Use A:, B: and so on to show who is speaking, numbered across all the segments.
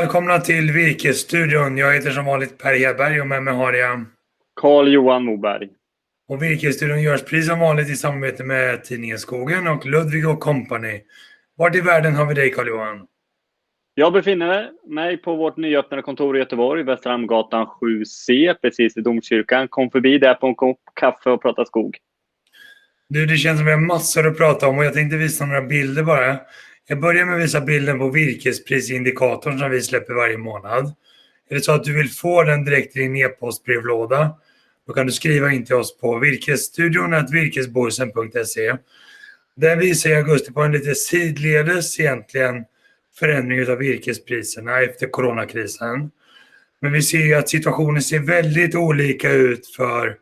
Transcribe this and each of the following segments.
A: Välkomna till Virkesstudion. Jag heter som vanligt Per Hedberg och med mig har jag
B: Carl-Johan Moberg.
A: Och Virkesstudion görs precis som vanligt i samarbete med tidningen Skogen och Ludvig och Company. Vart i världen har vi dig Carl-Johan?
B: Jag befinner mig på vårt nyöppnade kontor i Göteborg, Västra Hamngatan 7C, precis vid domkyrkan. Kom förbi där på en kopp kaffe och prata skog.
A: Du, det känns som vi har massor att prata om och jag tänkte visa några bilder bara. Jag börjar med att visa bilden på virkesprisindikatorn som vi släpper varje månad. Är det så att du vill få den direkt i din e-postbrevlåda då kan du skriva in till oss på virkesstudion.virkesborgsen.se. Den visar i augusti på en lite sidledes egentligen förändring av virkespriserna efter coronakrisen. Men vi ser ju att situationen ser väldigt olika ut för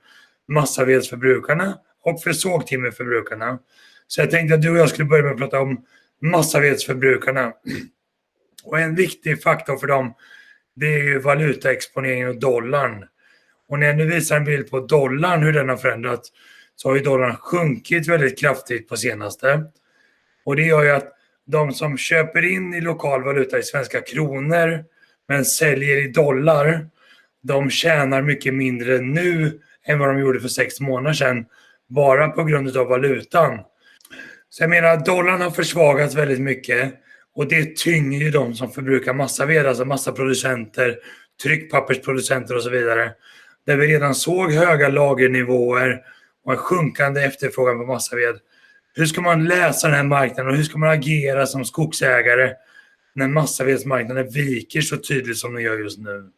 A: massavedsförbrukarna och för sågtimmerförbrukarna. Så jag tänkte att du och jag skulle börja med att prata om massavedsförbrukarna. Och en viktig faktor för dem det är ju valutaexponeringen och dollarn. Och när jag nu visar en bild på dollarn, hur den har förändrats, så har ju dollarn sjunkit väldigt kraftigt på senaste. Och det gör ju att de som köper in i lokal valuta i svenska kronor men säljer i dollar, de tjänar mycket mindre nu än vad de gjorde för sex månader sedan, bara på grund av valutan. Så jag menar, dollarn har försvagats väldigt mycket och det tynger ju de som förbrukar massaved, alltså massaproducenter, tryckpappersproducenter och så vidare. Där vi redan såg höga lagernivåer och en sjunkande efterfrågan på massaved. Hur ska man läsa den här marknaden och hur ska man agera som skogsägare när massavedsmarknaden viker så tydligt som den gör just nu?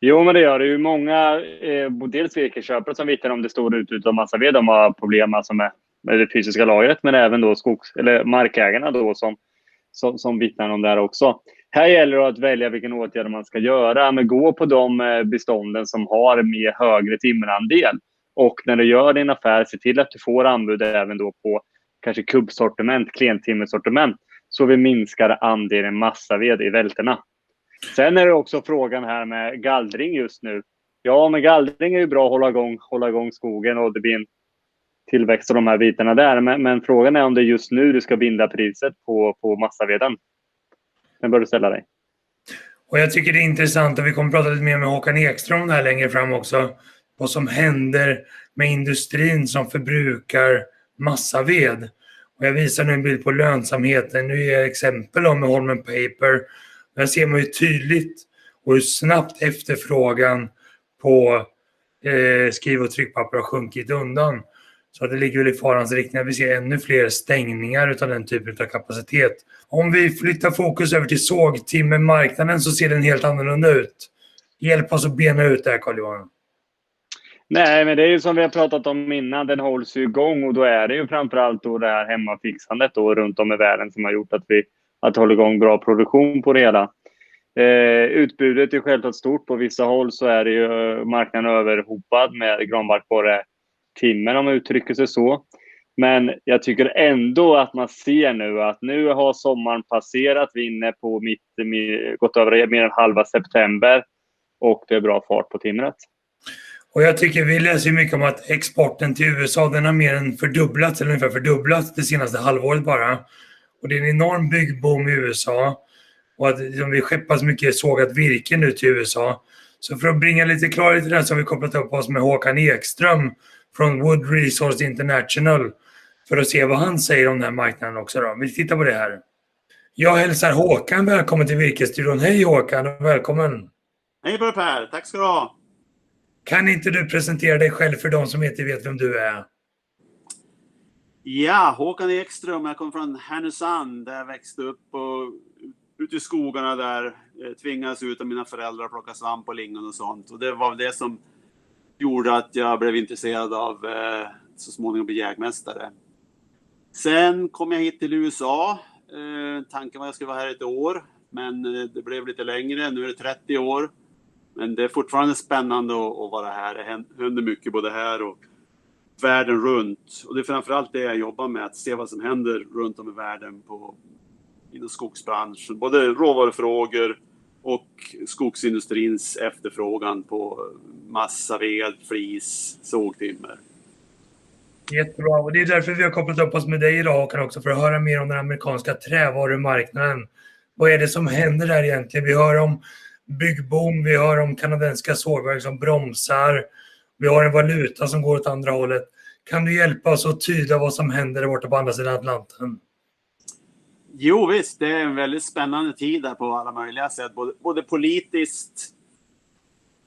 B: Jo, men det gör det ju. Många, eh, dels virkesköpare som vittnar om det stora utbudet av massaved, de har problem alltså med, med det fysiska lagret, men även då skogs, eller markägarna då som, som, som vittnar om det här också. Här gäller det att välja vilken åtgärd man ska göra, men gå på de eh, bestånden som har mer högre timmerandel. Och när du gör din affär, se till att du får anbud även då på kanske kubbsortiment, klentimmersortiment, så vi minskar andelen massaved i välterna. Sen är det också frågan här med gallring just nu. Ja, men gallring är ju bra att hålla igång, hålla igång skogen och det blir en tillväxt och de här bitarna där. Men, men, frågan är om det är just nu du ska binda priset på, på massaveden. Den bör du ställa dig.
A: Och jag tycker det är intressant och vi kommer att prata lite mer med Håkan Ekström om det här längre fram också. Vad som händer med industrin som förbrukar massaved. Och jag visar nu en bild på lönsamheten. Nu ger jag exempel om med Holmen Paper. Där ser man ju tydligt och hur snabbt efterfrågan på eh, skriv och tryckpapper har sjunkit undan. Så det ligger väl i farans riktning att vi ser ännu fler stängningar av den typen av kapacitet. Om vi flyttar fokus över till sågtimmermarknaden så ser den helt annorlunda ut. Hjälp oss att bena ut det här Carl-Johan.
B: Nej, men det är ju som vi har pratat om innan, den hålls ju igång och då är det ju framförallt då det här hemmafixandet då runt om i världen som har gjort att vi att hålla igång bra produktion på det hela. Eh, utbudet är självklart stort. På vissa håll så är det ju marknaden överhopad med granbarkborre timmen om man uttrycker sig så. Men jag tycker ändå att man ser nu att nu har sommaren passerat. Vi är inne på mitt, gått över mer än halva september och det är bra fart på timret.
A: Och jag tycker vi läser mycket om att exporten till USA den har mer än fördubblats, eller ungefär fördubblats det senaste halvåret bara. Och det är en enorm byggboom i USA. Och att liksom, vi skeppas mycket sågat virke nu till USA. Så för att bringa lite klarhet i det här så har vi kopplat upp oss med Håkan Ekström från Wood Resource International för att se vad han säger om den här marknaden också. Då. Vi tittar på det här. Jag hälsar Håkan välkommen till Virkesstudion. Hej Håkan och välkommen!
C: Hej Per, tack ska du ha!
A: Kan inte du presentera dig själv för de som inte vet vem du är?
C: Ja, Håkan Ekström. Jag kommer från Härnösand där jag växte upp och ute i skogarna där eh, tvingades ut av mina föräldrar att plocka svamp och lingon och sånt. Och det var det som gjorde att jag blev intresserad av eh, så småningom bli jägmästare. Sen kom jag hit till USA. Eh, tanken var att jag skulle vara här ett år, men eh, det blev lite längre. Nu är det 30 år. Men det är fortfarande spännande att, att vara här. Det händer mycket både här och världen runt. Och det är framförallt det jag jobbar med, att se vad som händer runt om i världen på, inom skogsbranschen. Både råvarufrågor och skogsindustrins efterfrågan på massaved, flis, sågtimmer.
A: Jättebra. Och det är därför vi har kopplat upp oss med dig idag Håkan också, för att höra mer om den amerikanska trävarumarknaden. Vad är det som händer där egentligen? Vi hör om byggboom, vi hör om kanadensiska sågverk som bromsar. Vi har en valuta som går åt andra hållet. Kan du hjälpa oss att tyda vad som händer där borta på andra sidan Atlanten?
C: Jo visst, det är en väldigt spännande tid där på alla möjliga sätt. Både, både politiskt,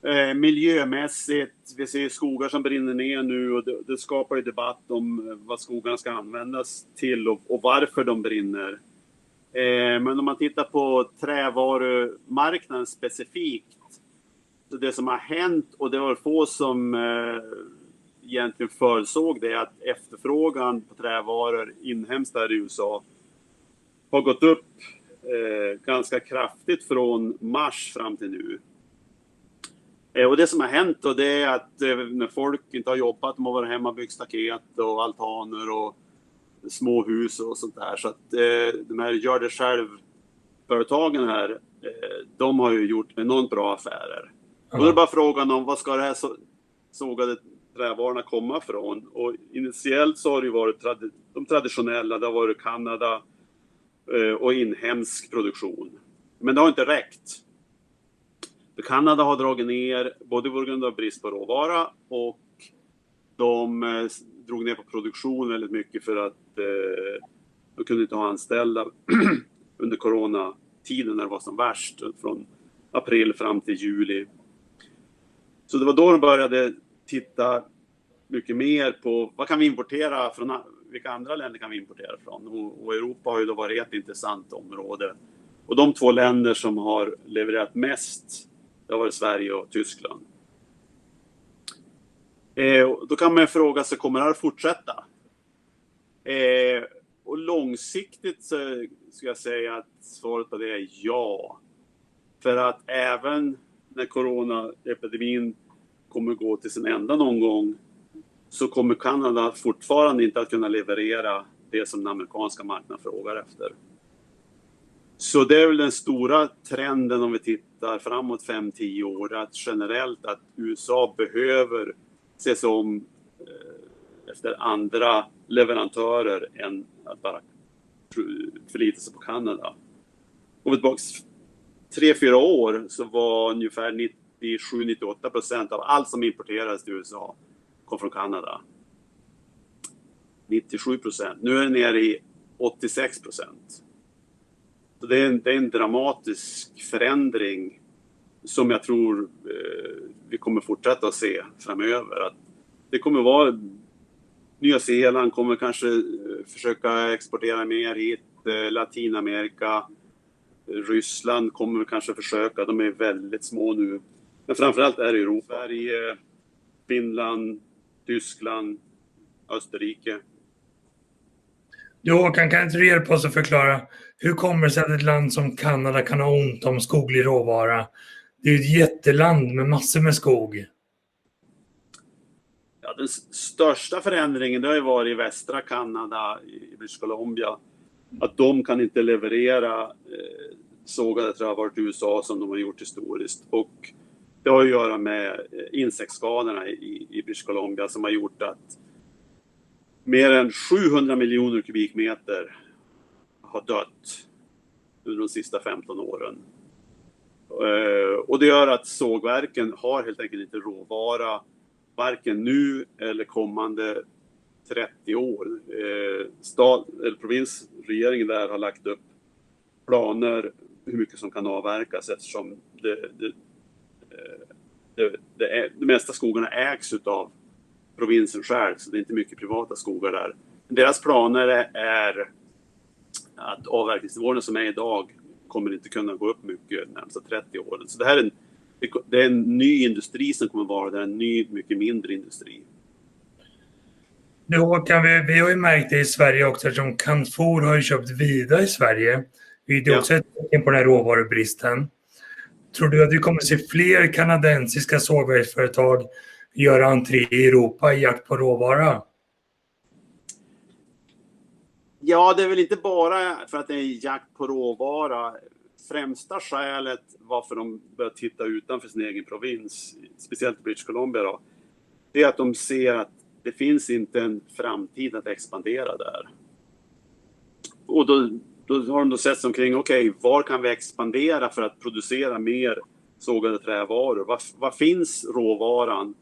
C: eh, miljömässigt. Vi ser skogar som brinner ner nu och det, det skapar ju debatt om eh, vad skogarna ska användas till och, och varför de brinner. Eh, men om man tittar på trävarumarknaden specifikt. Det som har hänt, och det var få som eh, egentligen förutsåg det, att efterfrågan på trävaror inhemskt här i USA har gått upp eh, ganska kraftigt från mars fram till nu. Eh, och det som har hänt då, det är att eh, när folk inte har jobbat, de har varit hemma och byggt staket och altaner och små hus och sånt där. Så att eh, de här gör det själv-företagen här, eh, de har ju gjort enormt bra affärer. Och då är det bara frågan om vad ska det här så, sågade trävarorna komma från? Och initiellt så har det ju varit tradi de traditionella, det har varit Kanada Eh, och inhemsk produktion. Men det har inte räckt. För Kanada har dragit ner både på grund av brist på råvara och de eh, drog ner på produktion väldigt mycket för att eh, de kunde inte ha anställda under coronatiden när det var som värst, från april fram till juli. Så det var då de började titta mycket mer på vad kan vi importera från, vilka andra länder kan vi importera från? Och, och Europa har ju då varit ett intressant område. Och de två länder som har levererat mest, det har varit Sverige och Tyskland. Eh, då kan man fråga sig, kommer det här att fortsätta? Eh, och långsiktigt så ska jag säga att svaret på det är ja. För att även när coronaepidemin kommer gå till sin ända någon gång så kommer Kanada fortfarande inte att kunna leverera det som den amerikanska marknaden frågar efter. Så det är väl den stora trenden om vi tittar framåt 5-10 år, att generellt att USA behöver ses om eh, efter andra leverantörer än att bara förlita sig på Kanada. Går vi tillbaka tre, fyra år så var ungefär 97-98 procent av allt som importerades till USA kom från Kanada. 97 procent. Nu är det nere i 86 procent. Så det är, en, det är en dramatisk förändring som jag tror eh, vi kommer fortsätta att se framöver. Att det kommer vara Nya Zeeland kommer kanske eh, försöka exportera mer hit. Eh, Latinamerika, Ryssland kommer kanske försöka. De är väldigt små nu. Men framförallt är det Europa. Sverige, Finland, Tyskland, Österrike.
A: Du Håkan, kan inte du hjälpa oss att förklara hur kommer det sig att ett land som Kanada kan ha ont om skoglig råvara? Det är ett jätteland med massor med skog.
C: Ja, den största förändringen det har ju varit i västra Kanada, i British Columbia. Att de kan inte leverera eh, sågade trävaror till USA som de har gjort historiskt. Och det har att göra med eh, insektsskadorna i, i British Columbia som har gjort att mer än 700 miljoner kubikmeter har dött under de sista 15 åren. Eh, och det gör att sågverken har helt enkelt inte råvara varken nu eller kommande 30 år. Eh, Stad, eller provinsregeringen där har lagt upp planer hur mycket som kan avverkas eftersom det, det, eh, det, det, är, de mesta skogarna ägs utav provinsen själv, så det är inte mycket privata skogar där. Deras planer är att avverkningsnivåerna som är idag kommer inte kunna gå upp mycket de närmsta 30 åren. Så det här är en, det är en ny industri som kommer vara där, en ny, mycket mindre industri.
A: Nu Håkan, vi, vi har ju märkt det i Sverige också eftersom Canfor har ju köpt Vida i Sverige. Det är också ett tecken på den här råvarubristen. Tror du att vi kommer att se fler kanadensiska sågverksföretag göra entré i Europa i jakt på råvara?
C: Ja, det är väl inte bara för att det är jakt på råvara. Främsta skälet varför de börjar titta utanför sin egen provins, speciellt i British Columbia, då, det är att de ser att det finns inte en framtid att expandera där. Och då då har de då sett sig omkring, okej, okay, var kan vi expandera för att producera mer sågade trävaror? Var, var finns råvaran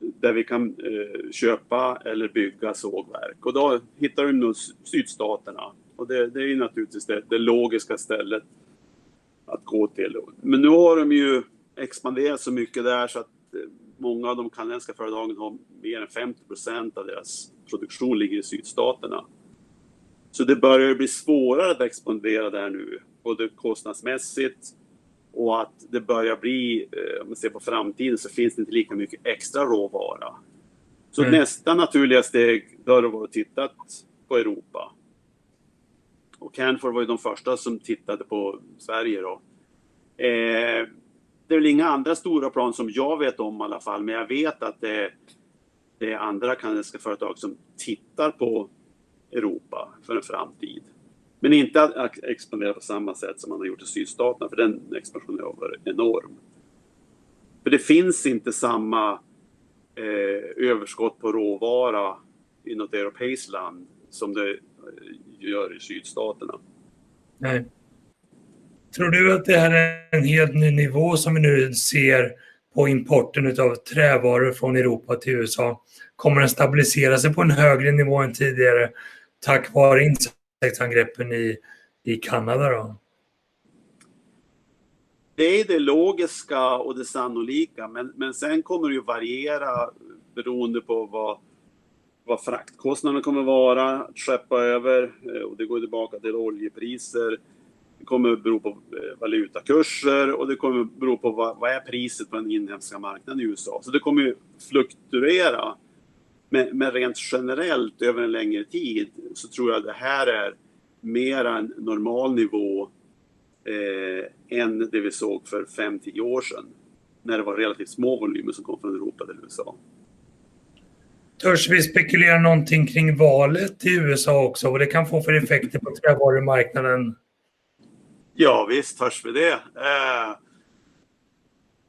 C: där vi kan eh, köpa eller bygga sågverk? Och då hittar de nog sydstaterna. Och det, det är naturligtvis det, det, logiska stället att gå till. Men nu har de ju expanderat så mycket där så att eh, många av de kanadensiska företagen har mer än 50 procent av deras produktion ligger i sydstaterna. Så det börjar bli svårare att expandera där nu, både kostnadsmässigt och att det börjar bli, eh, om man ser på framtiden, så finns det inte lika mycket extra råvara. Så mm. nästa naturliga steg, då har det varit tittat på Europa. Och Canfor var ju de första som tittade på Sverige då. Eh, det är väl inga andra stora plan som jag vet om i alla fall, men jag vet att det, det är andra kanadensiska företag som tittar på Europa för en framtid. Men inte att expandera på samma sätt som man har gjort i sydstaterna, för den expansionen har varit enorm. För det finns inte samma eh, överskott på råvara i något europeiskt land som det eh, gör i sydstaterna.
A: Nej. Tror du att det här är en helt ny nivå som vi nu ser på importen av trävaror från Europa till USA? Kommer den stabilisera sig på en högre nivå än tidigare tack vare insektsangreppen i, i Kanada? Då?
C: Det är det logiska och det sannolika, men, men sen kommer det ju variera beroende på vad, vad fraktkostnaderna kommer vara att skeppa över eh, och det går tillbaka till oljepriser. Det kommer bero på eh, valutakurser och det kommer bero på vad, vad är priset på den inhemska marknaden i USA. Så det kommer ju fluktuera. Men, men rent generellt över en längre tid så tror jag det här är mer en normal nivå eh, än det vi såg för 5-10 år sedan. När det var relativt små volymer som kom från Europa till USA.
A: Törs vi spekulera någonting kring valet i USA också? Vad det kan få för effekter på trävarumarknaden?
C: Ja visst törs vi det. Eh,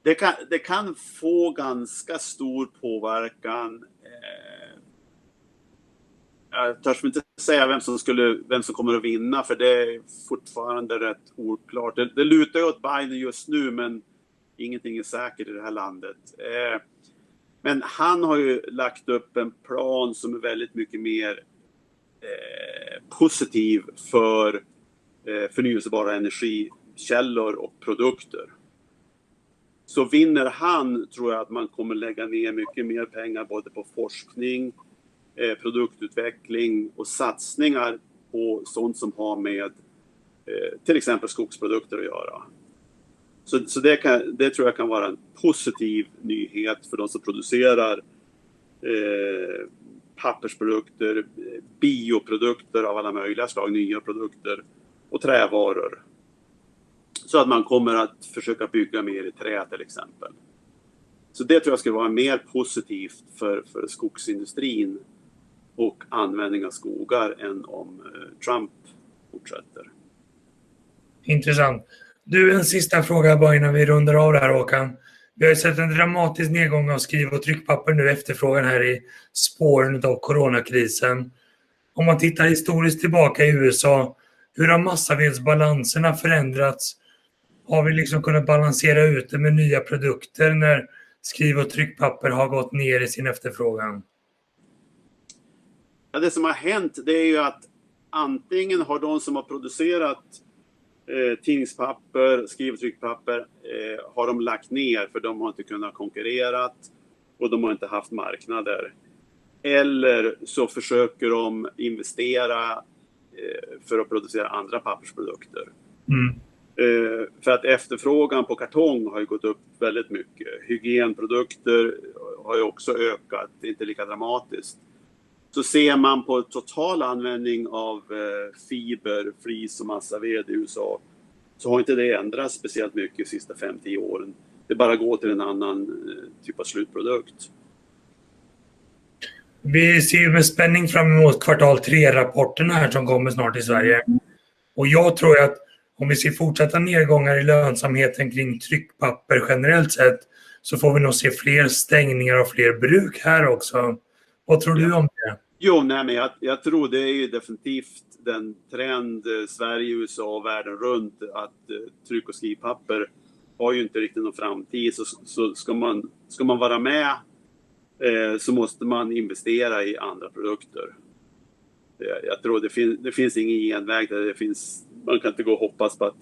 C: det, kan, det kan få ganska stor påverkan Eh, jag törs inte säga vem som, skulle, vem som kommer att vinna, för det är fortfarande rätt oklart. Det, det lutar ju åt Biden just nu, men ingenting är säkert i det här landet. Eh, men han har ju lagt upp en plan som är väldigt mycket mer eh, positiv för eh, förnyelsebara energikällor och produkter. Så vinner han tror jag att man kommer lägga ner mycket mer pengar både på forskning, Eh, produktutveckling och satsningar på sånt som har med eh, till exempel skogsprodukter att göra. Så, så det, kan, det, tror jag kan vara en positiv nyhet för de som producerar eh, pappersprodukter, eh, bioprodukter av alla möjliga slag, nya produkter och trävaror. Så att man kommer att försöka bygga mer i trä till exempel. Så det tror jag skulle vara mer positivt för, för skogsindustrin och användning av skogar än om eh, Trump fortsätter.
A: Intressant. Du, en sista fråga bara innan vi rundar av det här Håkan. Vi har ju sett en dramatisk nedgång av skriv och tryckpapper nu, efterfrågan här i spåren av coronakrisen. Om man tittar historiskt tillbaka i USA, hur har massavedsbalanserna förändrats? Har vi liksom kunnat balansera ut det med nya produkter när skriv och tryckpapper har gått ner i sin efterfrågan?
C: Ja, det som har hänt det är ju att antingen har de som har producerat eh, tidningspapper, skriv och tryckpapper, eh, har de lagt ner för de har inte kunnat konkurrera och de har inte haft marknader. Eller så försöker de investera för att producera andra pappersprodukter. Mm. Eh, för att efterfrågan på kartong har ju gått upp väldigt mycket. Hygienprodukter har ju också ökat, inte lika dramatiskt. Så ser man på total användning av eh, fiber, flis och massaved i USA så har inte det ändrats speciellt mycket de sista 5-10 åren. Det bara går till en annan eh, typ av slutprodukt.
A: Vi ser med spänning fram emot kvartal 3-rapporterna här som kommer snart i Sverige. Och jag tror att om vi ser fortsatta nedgångar i lönsamheten kring tryckpapper generellt sett så får vi nog se fler stängningar och fler bruk här också. Vad tror du om det?
C: Jo, nej, men jag, jag tror det är ju definitivt den trend eh, Sverige, USA och världen runt att eh, tryck och skrivpapper har ju inte riktigt någon framtid. Så, så ska, man, ska man vara med Eh, så måste man investera i andra produkter. Jag tror det, fin, det finns ingen genväg där det finns, man kan inte gå och hoppas på att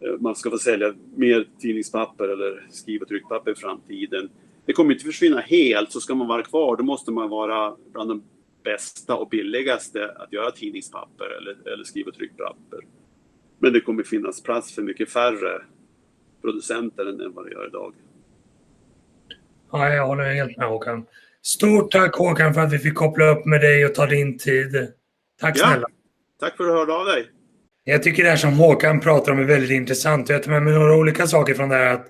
C: eh, man ska få sälja mer tidningspapper eller skriv och tryckpapper i framtiden. Det kommer inte försvinna helt, så ska man vara kvar då måste man vara bland de bästa och billigaste att göra tidningspapper eller, eller skriv och tryckpapper. Men det kommer finnas plats för mycket färre producenter än vad det gör idag.
A: Ja, jag håller helt med Håkan. Stort tack Håkan för att vi fick koppla upp med dig och ta din tid. Tack
C: Ja.
A: snälla.
C: Tack för att du hörde av dig.
A: Jag tycker det här som Håkan pratar om är väldigt intressant. Jag tar med mig några olika saker från det här. Att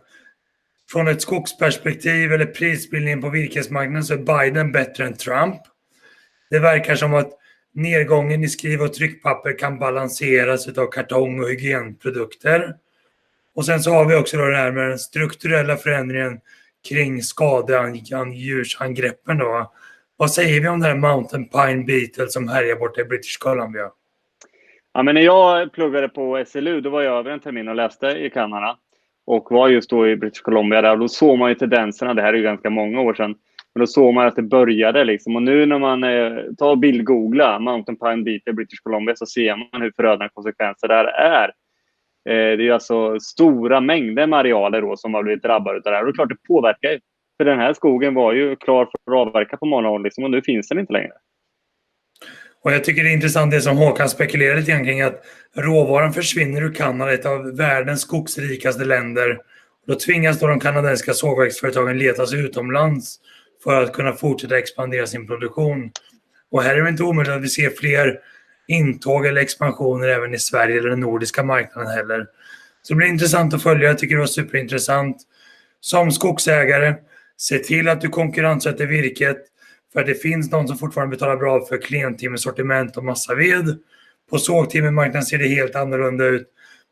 A: från ett skogsperspektiv eller prisbildningen på virkesmarknaden så är Biden bättre än Trump. Det verkar som att nedgången i skriv och tryckpapper kan balanseras av kartong och hygienprodukter. Och sen så har vi också då det här med den strukturella förändringen kring skadedjursangreppen då. Vad säger vi om den här Mountain Pine Beetle som härjar borta i British Columbia?
B: Ja, men när jag pluggade på SLU, då var jag över en termin och läste i Kanada. Och var just då i British Columbia där. Och då såg man ju tendenserna. Det här är ju ganska många år sedan. Men då såg man att det började liksom. Och nu när man eh, tar bildgooglar Mountain Pine Beetle British Columbia så ser man hur förödande konsekvenser det här är. Eh, det är alltså stora mängder med arealer då som har blivit drabbade av det här. Och det är klart det påverkar ju. För den här skogen var ju klar för att avverka på många håll liksom, och nu finns den inte längre.
A: Och jag tycker det är intressant det som Håkan spekulerar lite grann kring att råvaran försvinner ur Kanada, ett av världens skogsrikaste länder. Då tvingas då de kanadensiska sågverksföretagen leta sig utomlands för att kunna fortsätta expandera sin produktion. Och här är det inte omöjligt att vi ser fler intåg eller expansioner även i Sverige eller den nordiska marknaden heller. Så det blir intressant att följa. Jag tycker det var superintressant. Som skogsägare, se till att du konkurrenssätter virket. För det finns de som fortfarande betalar bra för klentimmersortiment och massaved. På sågtimmermarknaden ser det helt annorlunda ut.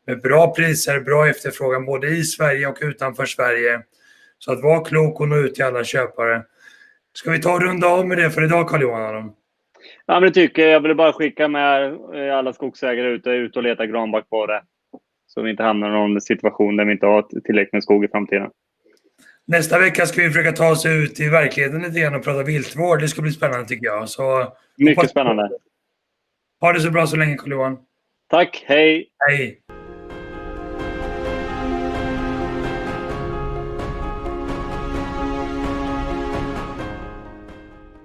A: Med bra priser, bra efterfrågan både i Sverige och utanför Sverige. Så att vara klok och nå ut till alla köpare. Ska vi ta och runda av med det för idag Carl-Johan?
B: Ja, men det tycker jag. Jag vill bara skicka med eh, alla skogsägare ute, ut och leta granbark på det. Så vi inte hamnar i någon situation där vi inte har tillräckligt med skog i framtiden.
A: Nästa vecka ska vi försöka ta oss ut i verkligheten lite grann och prata viltvård. Det ska bli spännande tycker jag. Så,
B: Mycket spännande.
A: Ha det så bra så länge Carl-Johan.
B: Tack, hej!
A: Hej!